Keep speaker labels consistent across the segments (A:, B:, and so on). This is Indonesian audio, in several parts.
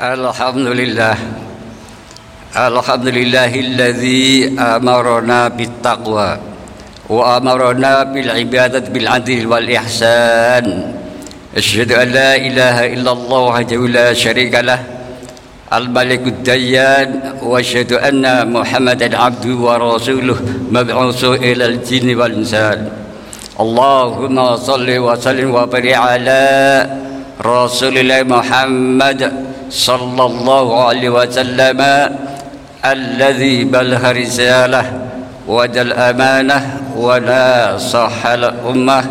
A: الحمد لله. الحمد لله الذي أمرنا بالتقوى وأمرنا بالعبادة بالعدل والإحسان. أشهد أن لا إله إلا الله وحده لا شريك له. الملك الديان. وأشهد أن محمدا عبده ورسوله مبعوث إلى الجن والإنسان. اللهم صل وسلم وبارك على رسول الله محمد صلى الله عليه وسلم الذي بلغ رسالة ودى الأمانة وناصح الأمة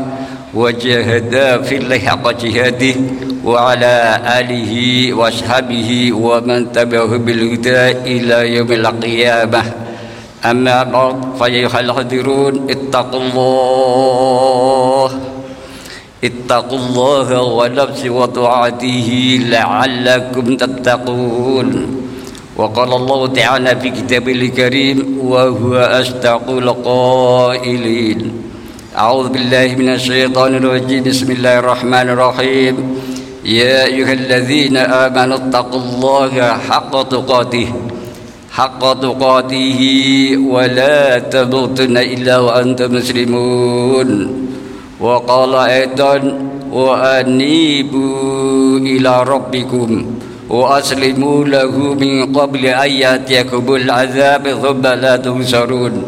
A: وجهد في الله حق جهاده وعلى آله وأصحابه ومن تبعه بالهدى إلى يوم القيامة. أما بعد فأيها الحاضرون اتقوا الله. اتقوا الله ونفس وطاعته لعلكم تتقون. وقال الله تعالى في كتابه الكريم وهو أصدق القائلين أعوذ بالله من الشيطان الرجيم. بسم الله الرحمن الرحيم. يا أيها الذين آمنوا اتقوا الله حق تقاته حق تقاته ولا تموتن إلا وأنتم مسلمون. وقال أيضا وأنيبوا إلى ربكم وأسلموا له من قبل أن يأتيكم العذاب ثم لا تنصرون.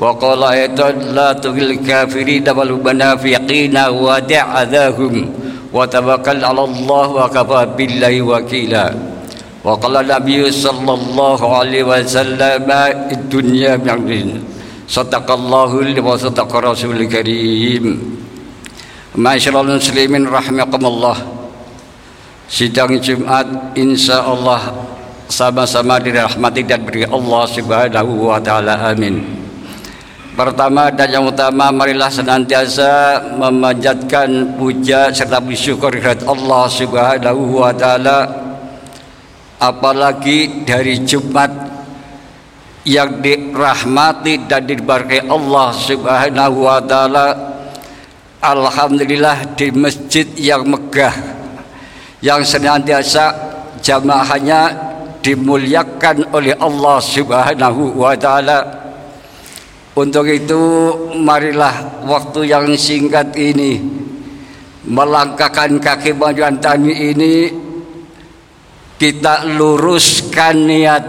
A: وقال أيضا لا تغل الكافرين والمنافقين ودع أذاهم وتوكل على الله وكفى بالله وكيلا. وقال النبي صلى الله عليه وسلم الدنيا بعدين. صدق الله وصدق رسول الكريم. Masyarul muslimin rahimakumullah. Sidang Jumat insya Allah sama-sama dirahmati dan beri Allah subhanahu wa ta'ala amin. Pertama dan yang utama marilah senantiasa memanjatkan puja serta bersyukur kepada Allah subhanahu wa ta'ala. Apalagi dari Jumat yang dirahmati dan diberkahi Allah subhanahu wa ta'ala Alhamdulillah di masjid yang megah yang senantiasa jamaahnya dimuliakan oleh Allah Subhanahu wa taala. Untuk itu marilah waktu yang singkat ini melangkahkan kaki majuan tani ini kita luruskan niat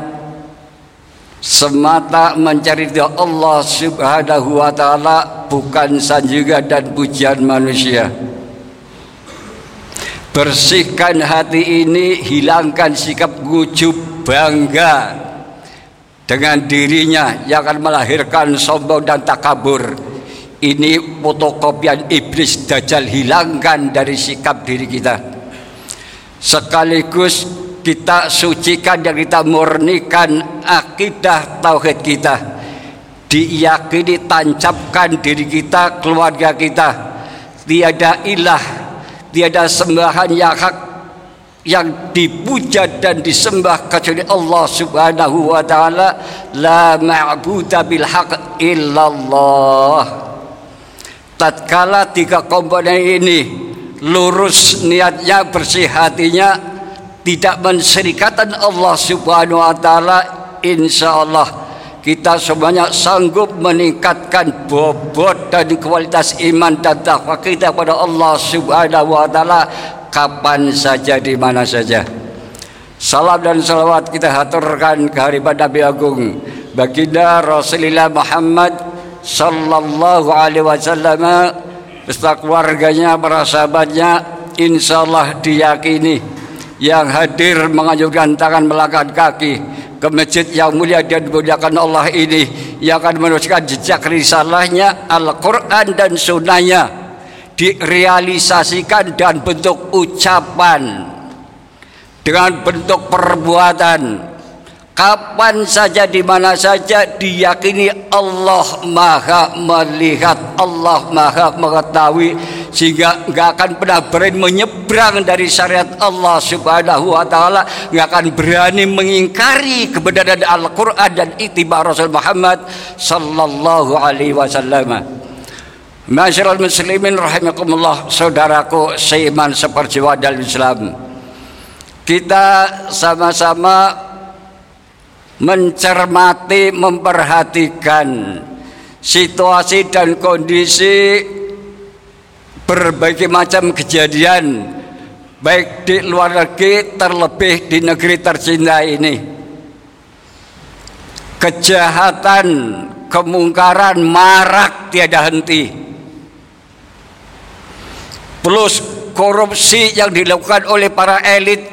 A: semata mencari Allah Subhanahu wa taala bukan sanjungan dan pujian manusia. Bersihkan hati ini, hilangkan sikap gujub bangga dengan dirinya yang akan melahirkan sombong dan takabur. Ini fotokopian iblis dajjal hilangkan dari sikap diri kita. Sekaligus kita sucikan dan kita murnikan akidah tauhid kita diyakini tancapkan diri kita keluarga kita. Tiada ilah tiada sembahan yang hak yang dipuja dan disembah kecuali Allah Subhanahu wa taala. La ma'budu bil haq illallah. Tatkala tiga komponen ini lurus niatnya bersih hatinya tidak menserikatan Allah Subhanahu wa taala insyaallah kita semuanya sanggup meningkatkan bobot dan kualitas iman dan takwa kita kepada Allah Subhanahu wa taala. Kapan saja di mana saja. Salam dan salawat kita haturkan ke hari Nabi Agung. Baginda Rasulullah Muhammad sallallahu alaihi wasallam beserta keluarganya, para sahabatnya insyaallah diyakini. Yang hadir mengajukan tangan melangkah kaki ke masjid yang mulia dan dimuliakan Allah ini yang akan meneruskan jejak risalahnya Al-Quran dan sunnahnya direalisasikan dan bentuk ucapan dengan bentuk perbuatan. Kapan saja di mana saja diyakini Allah Maha melihat, Allah Maha mengetahui sehingga nggak akan pernah berani menyeberang dari syariat Allah Subhanahu wa taala, nggak akan berani mengingkari kebenaran Al-Qur'an dan ittiba Rasul Muhammad sallallahu alaihi wasallam. Masyarul muslimin rahimakumullah, saudaraku seiman seperjuangan dalam Islam kita sama-sama mencermati, memperhatikan situasi dan kondisi berbagai macam kejadian baik di luar negeri terlebih di negeri tercinta ini. Kejahatan kemungkaran marak tiada henti. Plus korupsi yang dilakukan oleh para elit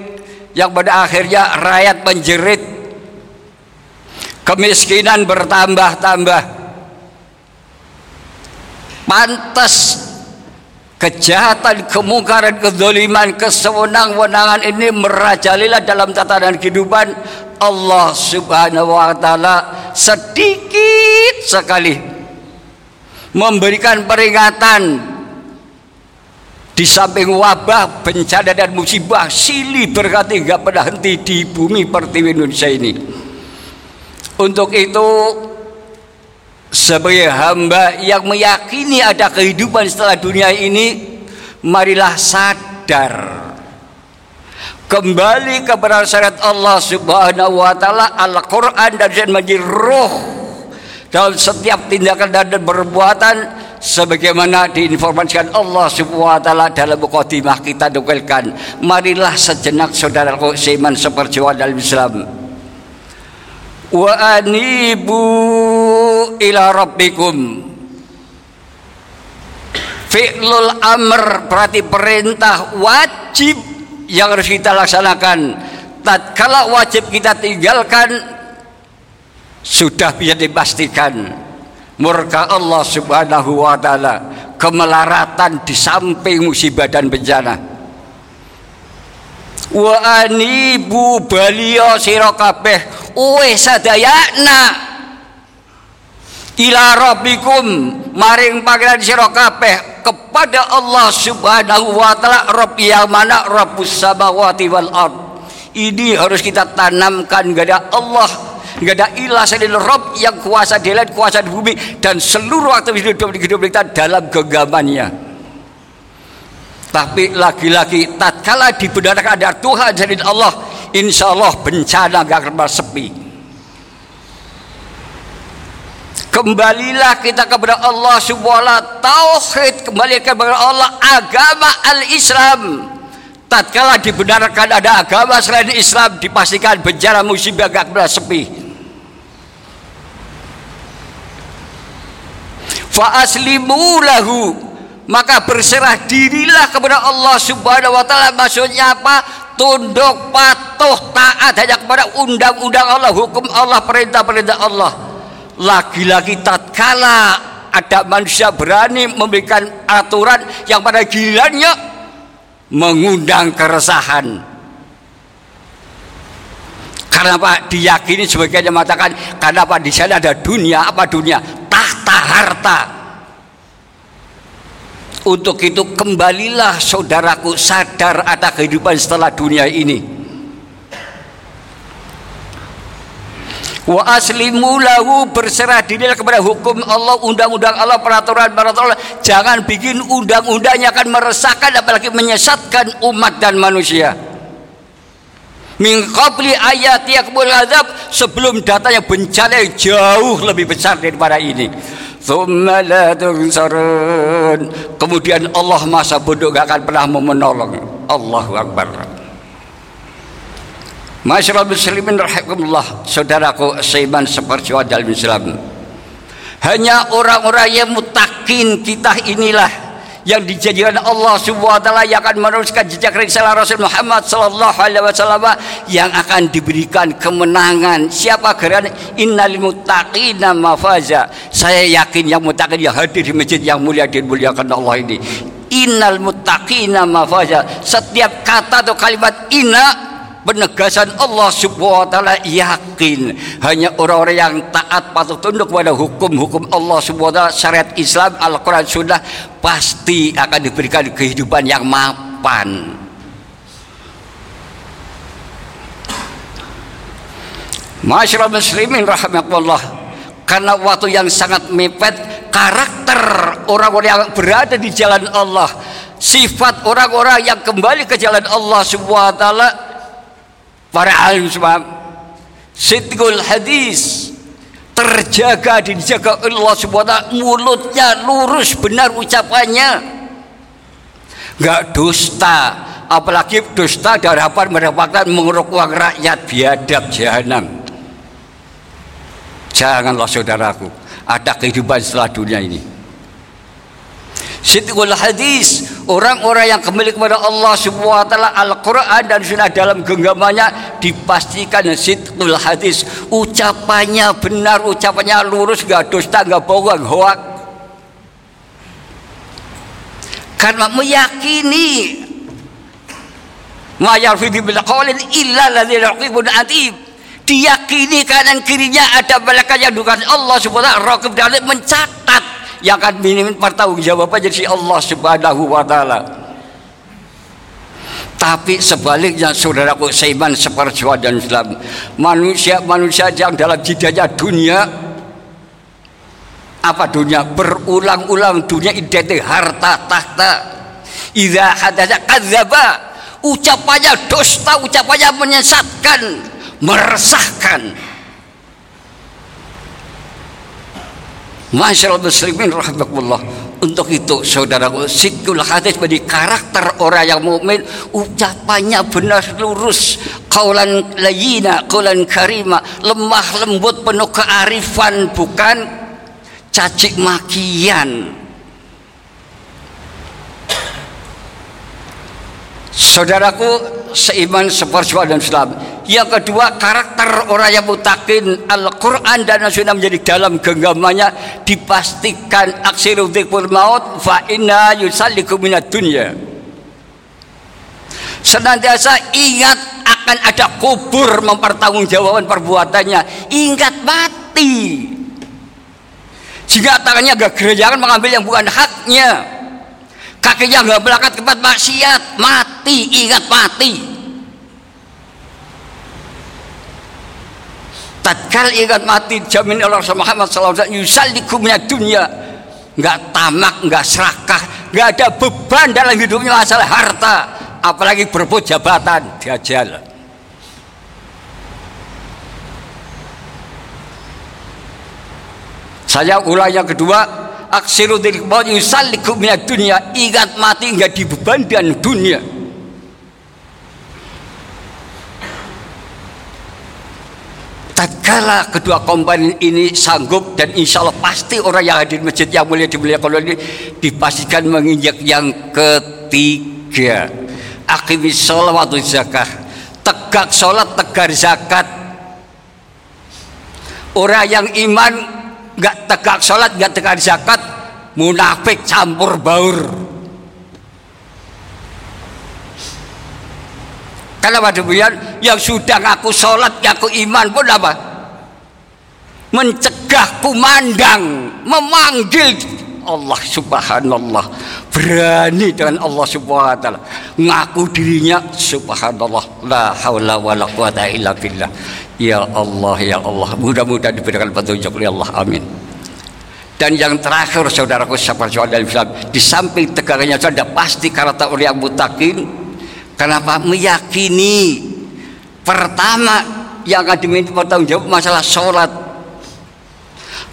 A: yang pada akhirnya rakyat menjerit. Kemiskinan bertambah-tambah. Pantas kejahatan, kemungkaran, kezaliman, kesewenang-wenangan ini merajalela dalam tatanan kehidupan Allah Subhanahu wa taala sedikit sekali memberikan peringatan di samping wabah, bencana dan musibah silih berkati nggak pernah henti di bumi pertiwi Indonesia ini. Untuk itu sebagai hamba yang meyakini ada kehidupan setelah dunia ini, marilah sadar. Kembali kepada syariat Allah Subhanahu wa taala Al-Qur'an dan menjadi roh dalam setiap tindakan dan perbuatan sebagaimana diinformasikan Allah Subhanahu wa taala dalam mukadimah kita dukelkan marilah sejenak saudaraku seiman seperjuangan dalam Islam. Wa anibu ila rabbikum. Fi'lul amr berarti perintah wajib yang harus kita laksanakan. Tatkala wajib kita tinggalkan sudah bisa dipastikan. Murka Allah Subhanahu wa taala, kemelaratan di samping musibah dan bencana. Wa anibu baliyo sira kabeh sadayana ila rabbikum maring pangeran sira kabeh kepada Allah Subhanahu wa taala Rabb yang mana Rabbus samawati wal ard. Ini harus kita tanamkan kepada Allah Nggak ada ilah selain Rob yang kuasa di langit, kuasa di bumi dan seluruh aktivitas hidup di hidup kita dalam genggamannya. Tapi lagi-lagi tatkala dibenarkan ada Tuhan selain Allah, insya Allah bencana gak akan sepi. Kembalilah kita kepada Allah subhanahu tauhid kembali kepada Allah. Agama al-Islam. Tatkala dibenarkan ada agama selain Islam dipastikan bencana musibah gak pernah sepi. Fa aslimu lahu. Maka berserah dirilah kepada Allah Subhanahu wa taala. Maksudnya apa? Tunduk patuh taat hanya kepada undang-undang Allah hukum Allah perintah-perintah Allah lagi-lagi tatkala ada manusia berani memberikan aturan yang pada gilirannya mengundang keresahan. Karena Pak diyakini sebagian yang mengatakan karena Pak di sana ada dunia apa dunia? Tahta harta. Untuk itu kembalilah saudaraku sadar atas kehidupan setelah dunia ini wa aslimu lahu berserah diri kepada hukum Allah undang-undang Allah peraturan peraturan. Allah jangan bikin undang-undangnya akan meresahkan apalagi menyesatkan umat dan manusia. Min qabli ayati yakbul azab sebelum datanya bencana yang jauh lebih besar daripada ini. Kemudian Allah masa bodoh gak akan pernah mau menolong. Allahu Akbar Masyarakat muslimin rahimahullah Saudaraku seiman seperti dalam Islam Hanya orang-orang yang mutakin kita inilah yang dijadikan Allah taala yang akan meneruskan jejak risalah Rasul Muhammad sallallahu alaihi wasallam yang akan diberikan kemenangan. Siapa geran innal muttaqina mafaza. Saya yakin yang muttaqin yang hadir di masjid yang mulia dimuliakan Allah ini. Innal muttaqina mafaza. Setiap kata atau kalimat inna penegasan Allah subhanahu wa ta'ala yakin. Hanya orang-orang yang taat patuh tunduk pada hukum-hukum Allah subhanahu wa ta'ala syariat Islam Al-Quran sudah pasti akan diberikan kehidupan yang mapan. Masyarakat muslimin rahmatullah karena waktu yang sangat mepet karakter orang-orang yang berada di jalan Allah sifat orang-orang yang kembali ke jalan Allah subhanahu wa ta'ala para alim semua sidqul hadis terjaga dijaga Allah subhanahu mulutnya lurus benar ucapannya. Nggak dusta apalagi dusta dari harapan mendapatkan menguruk uang rakyat biadab jahanam. Janganlah saudaraku ada kehidupan setelah dunia ini Sidqul hadis Orang-orang yang kembali kepada Allah SWT Al-Quran dan sunnah dalam genggamannya Dipastikan sidqul hadis. Ucapannya benar Ucapannya lurus Gak dusta Gak bohong Hoak. Karena meyakini Ma yarfidi bil qawlin illa ladzi raqibun atib diyakini kanan kirinya ada malaikat yang dukan Allah subhanahu wa ta'ala mencatat yang akan minim pertanggungjawaban jadi Allah Subhanahu wa taala. Tapi sebaliknya saudaraku seiman seperjuangan dan Islam Manusia-manusia yang dalam jidanya dunia Apa dunia? Berulang-ulang dunia identik harta tahta Iza hadasa kadzaba Ucapannya dusta, ucapannya menyesatkan Meresahkan Masyaallah muslimin rahimakumullah. Untuk itu saudaraku sikul hadis menjadi karakter orang yang mukmin ucapannya benar lurus, kaulan layina, kaulan karima, lemah lembut penuh kearifan bukan cacik makian. Saudaraku seiman seperjuangan dan Islam yang kedua karakter orang yang mutakin Al-Quran dan Sunnah menjadi dalam genggamannya dipastikan aksiru dzikr maut fa inna yusalliku dunya. Senantiasa ingat akan ada kubur mempertanggungjawabkan perbuatannya. Ingat mati. Jika tangannya gak jangan mengambil yang bukan haknya. Kakinya nggak berangkat ke tempat maksiat mati ingat mati. Tatkala ingat mati jamin Allah Muhammad sallallahu alaihi wasallam minat dunia nggak tamak nggak serakah nggak ada beban dalam hidupnya masalah harta. Apalagi berebut jabatan diajal. Saya ulang yang kedua aksiru dirikbau yusallikum minat dunia. Ingat mati nggak dibeban dan dunia. Tatkala kedua komponen ini sanggup dan insya Allah pasti orang yang hadir masjid yang mulia dimuliakan ini dipastikan menginjak yang ketiga. Akimis sholat waktu zakat tegak sholat tegar zakat. Orang yang iman gak tegak sholat gak tegar zakat munafik campur baur Kenapa demikian? Yang sudah ngaku sholat, ngaku iman pun apa? Mencegah kumandang, memanggil Allah subhanallah. Berani dengan Allah subhanahu wa ta'ala ngaku dirinya subhanallah. La haula wa la quwata illa billah. Ya Allah ya Allah. Mudah-mudahan diberikan petunjuk oleh Allah. Amin. Dan yang terakhir saudaraku sahabat Islam di samping tegaknya sudah pasti karakter orang yang mutakin. Kenapa? Meyakini. Pertama yang akan diminta bertanggung jawab masalah sholat.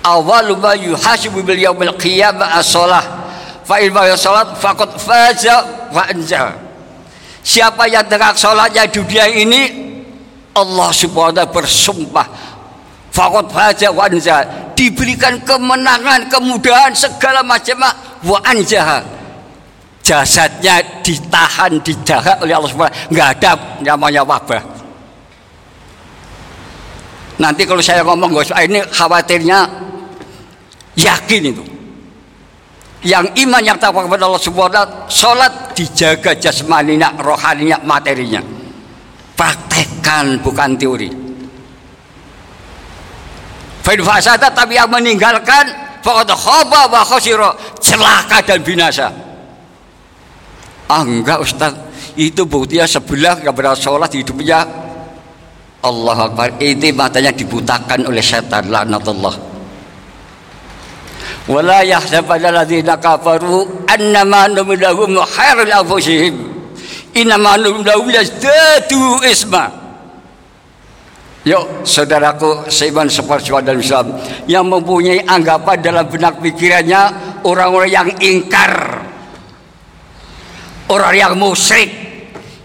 A: Awalu ma yuhasibu bil yaumil qiyamah as-shalah. Fa in sholat faqad faza wa anja. Siapa yang tegak sholatnya dunia ini Allah subhanahu wa ta'ala bersumpah faqad faza wa anja diberikan kemenangan, kemudahan segala macam wa anja jasadnya ditahan dijaga oleh Allah Subhanahu nggak ada namanya wabah nanti kalau saya ngomong ini khawatirnya yakin itu. Yang iman yang takwa kepada Allah Subhanahu sholat dijaga jasmaninya rohaninya materinya. Praktekkan bukan teori. Fa'in tapi yang meninggalkan faqad khaba wa khosiro celaka dan binasa. Ah Ustaz. Itu buktinya sebelah pernah sholat hidupnya. Allah Akbar. Itu matanya dibutakan oleh setan laknatullah wala yahsabanna alladziina kafaru annama numidahum khairul anfusihim innama numidahum yazdadu isma Yuk saudaraku seiman seperjuang dalam Islam Yang mempunyai anggapan dalam benak pikirannya Orang-orang yang ingkar Orang yang musyrik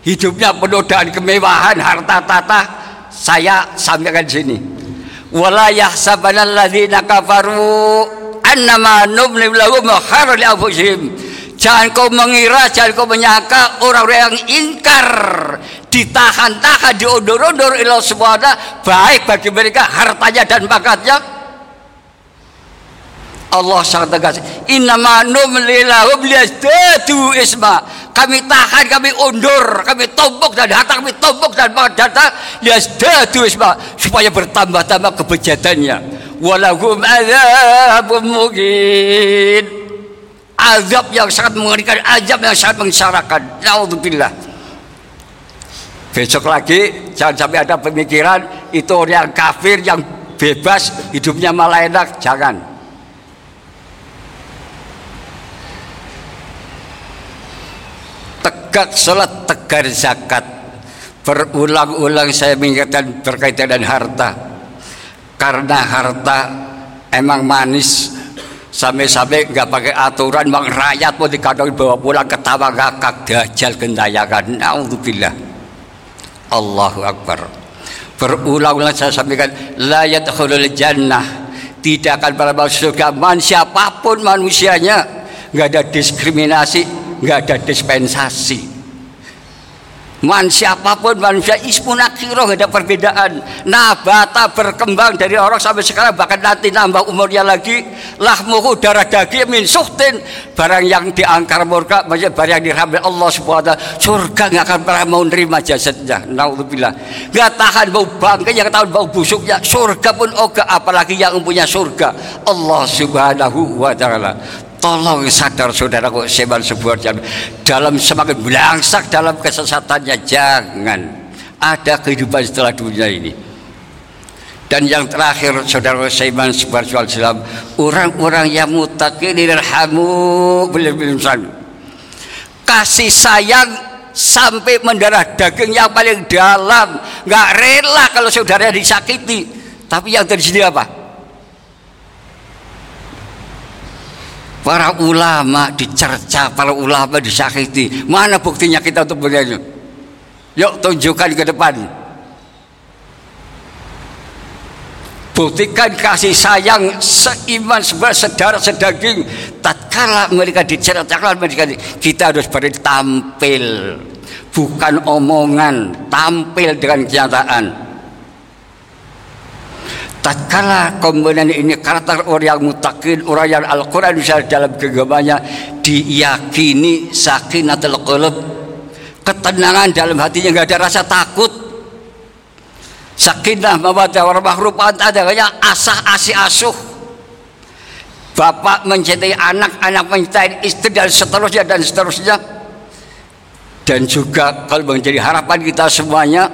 A: Hidupnya penuh dengan kemewahan Harta tata Saya sampaikan sini. Walayah sabanal ladhina kafaru Annama numlim lahum khairul anfusihim Jangan kau mengira, jangan kau menyangka orang-orang yang ingkar ditahan-tahan, diundur-undur ilah semuanya baik bagi mereka hartanya dan bakatnya. Allah sangat tegas. Innama numlilahum liyazdadu isma. Kami tahan, kami undur, kami tombok dan harta kami tombok dan bakat data liyazdadu isma supaya bertambah-tambah kebejatannya. Walahum adzabun mungkin azab yang sangat mengerikan, azab yang sangat mengisarakan. Naudzubillah. Besok lagi jangan sampai ada pemikiran itu orang kafir yang bebas hidupnya malah enak, jangan. Tegak sholat, tegar zakat. Berulang-ulang saya mengingatkan berkaitan dengan harta. Karena harta emang manis Sampai-sampai nggak pakai aturan bang rakyat pun dikatakan bawa pulang ketawa ngakak dajal gendayakan. Naudzubillah. Allahu Akbar. Berulang-ulang saya sampaikan la yadkhulul jannah tidak akan pernah masuk surga man siapa pun manusianya nggak ada diskriminasi nggak ada dispensasi Man siapa pun manusia ismun akhirah ada perbedaan. Nabata berkembang dari orang sampai sekarang bahkan nanti nambah umurnya lagi. Lahmuhu darah daging min suhtin barang yang diangkar murka maksudnya barang yang dirambil Allah wa surga nggak akan pernah mau nerima jasadnya. Naudzubillah. Nggak tahan bau bangkai yang tahan bau busuknya. Surga pun oga apalagi yang punya surga. Allah subhanahu wa taala. Tolong sadar saudaraku sebar sebuah jam. Dalam semakin belangsak dalam kesesatannya jangan. Ada kehidupan setelah dunia ini. Dan yang terakhir saudara Saiman sebar Islam orang-orang yang mutakin dirhamu belum kasih sayang sampai mendarah daging yang paling dalam. Nggak rela kalau saudara disakiti. Tapi yang terjadi apa para ulama dicerca, para ulama disakiti. Mana buktinya kita untuk bernyanyi? Yuk tunjukkan ke depan. Buktikan kasih sayang seiman sebuah sedara sedaging. Tatkala mereka dicerca, mereka kita harus beri tampil, bukan omongan, tampil dengan kenyataan tatkala komponen ini karakter orang yang mutakin orang yang Al-Quran bisa dalam kegamanya diyakini sakinatul qulub. Ketenangan dalam hatinya nggak ada rasa takut. Sakinah mawaddah warahmah rupanya adanya asah asih asuh. Bapak mencintai anak anak mencintai istri dan seterusnya dan seterusnya. Dan juga kalau menjadi harapan kita semuanya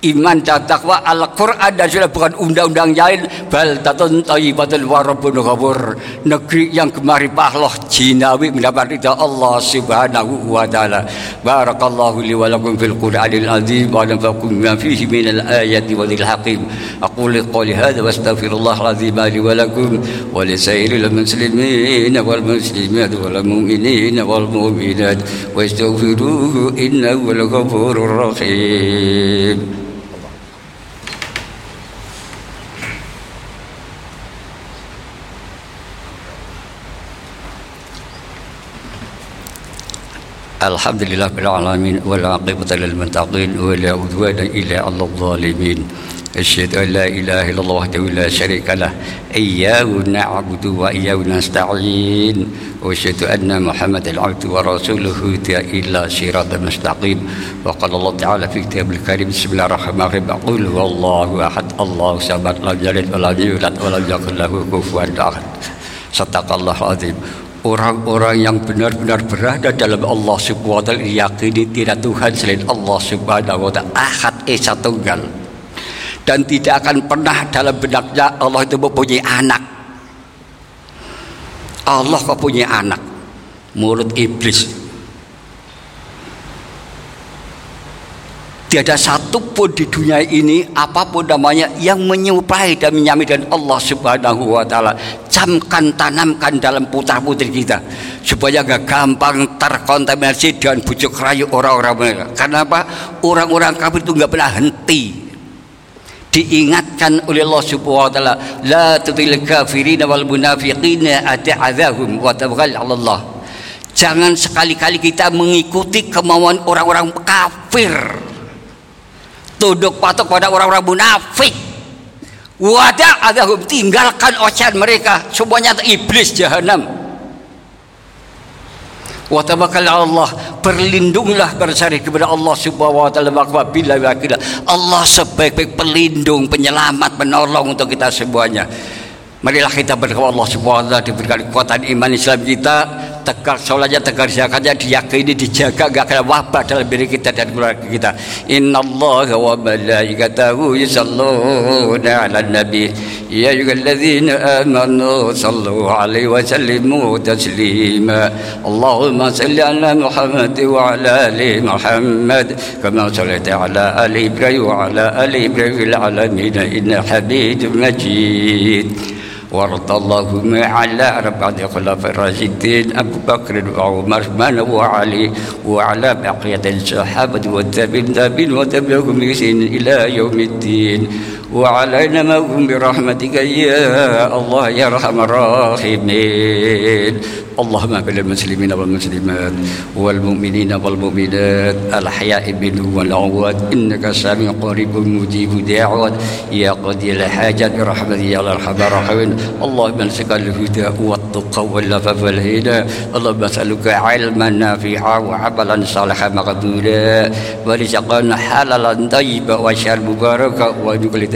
A: iman dan takwa Al-Quran dan sudah bukan undang-undang lain. Bal tatun tayyibatul warabun ghafur. Negeri yang gemari pahloh jinawi mendapat ridha Allah subhanahu wa ta'ala. Barakallahu li wa lakum fil qur'anil azim wa nafakum ma fihi min al ayati wa dhil hakim aqul qawli hadha wa astaghfirullah azim li wa lakum wa li muslimin wal muslimat wal mu'minin wal mu'minat. Wa astaghfiruhu innahu al ghafurur rahim الحمد لله رب العالمين والعاقبة للمتقين ولا عدوان إلا على الظالمين. أشهد أن لا إله إلا الله وحده لا شريك له. إياه نعبد وإياه نستعين. وأشهد أن محمدا العبد ورسوله هدى إلى صراط مستقيم. وقال الله تعالى في كتاب الكريم بسم الله الرحمن الرحيم. قل هو الله أحد. الله سبحانه لم يلد ولم يولد ولم يكن له كفوا أحد. صدق الله العظيم. Orang-orang yang benar-benar berada dalam Allah subhanahu wa ta'ala yakini tidak Tuhan selain Allah subhanahu wa ta'ala ahad esa tunggal. Dan tidak akan pernah dalam benaknya Allah itu mempunyai anak. Allah kok punya anak. Mulut iblis Tiada satu pun di dunia ini apa pun namanya yang menyuplai dan menyamikan Allah Subhanahu wa taala. Camkan tanamkan dalam putra-putri kita supaya gak gampang terkontaminasi dan bujuk rayu orang-orang mereka. Karena apa? Orang-orang kafir itu nggak pernah henti diingatkan oleh Allah Subhanahu wa taala la tutil kafirin wal munafiqina ata'adzahum wa tabghal Allah jangan sekali-kali kita mengikuti kemauan orang-orang kafir tunduk patuh pada orang-orang munafik. Wada adahum tinggalkan ocehan mereka. Semuanya iblis jahanam wa tawakkal Allah berlindunglah bersari kepada Allah subhanahu wa ta'ala bila Allah sebaik-baik pelindung penyelamat penolong untuk kita semuanya. Marilah kita berdoa Allah subhanahu wa ta'ala diberikan kekuatan iman Islam kita tegak sholatnya tegak zakatnya diyakini dijaga gak kena wabah dalam diri kita dan keluarga kita. Inna Allah wa malaikatahu yusalluna ala nabi. Ya ayyuhalladzina amanu sallu alaihi wa sallimu taslima. Allahumma salli ala Muhammad wa ala ali Muhammad. Kama sallaita ala ali Ibrahim wa ala ali Ibrahim alamin inna hamidum majid وارض اللهم على أربعة خلفاء الراشدين أبو بكر وعمر من وعلي وعلى بقية الصحابة والتابعين تابعين وتبعهم بإحسان إلى يوم الدين. وعلينا معهم برحمتك يا الله يا أرحم الراحمين. اللهم اغفر للمسلمين والمسلمات والمؤمنين والمؤمنات الأحياء منهم والأموات. إنك سميع قريب مجيب دعوات يا قضي الحاجات برحمتك يا أرحم الراحمين. اللهم نسألك الهدى والتقى واللفاف والهدى. اللهم نسألك علما نافعا وعملا صالحا مقبولا. ورزقا حلالا طيبا وشهر مباركا.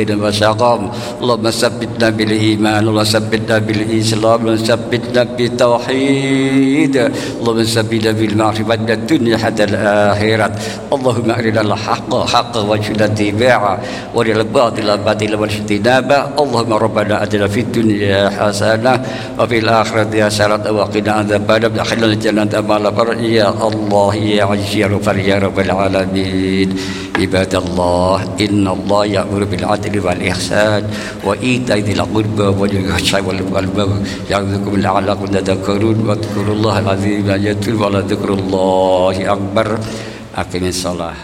A: وجبل وسقام اللهم ثبتنا بالإيمان اللهم ثبتنا بالإسلام اللهم ثبتنا بالتوحيد. التوحيد اللهم سبيل بالمعرفة الدنيا حتى الآخرة. اللهم أرنا الحق حقا وارزقنا اتباعه وأرنا الباطل باطلا واجتنابه اللهم ربنا أتنا في الدنيا حسنة وفي الآخرة حسنة وقنا عذاب النار. ادخلنا الجنة مع الأبرار يا الله يا عزيز يا رب العالمين. عباد الله إن الله يأمر بالعدل والإحسان وإيتاء ذي القربى واليتامى والقربى يعظكم لعلكم تذكرون واذكروا الله العظيم يذكر ولا ذكر الله أكبر. أقم الصلاة.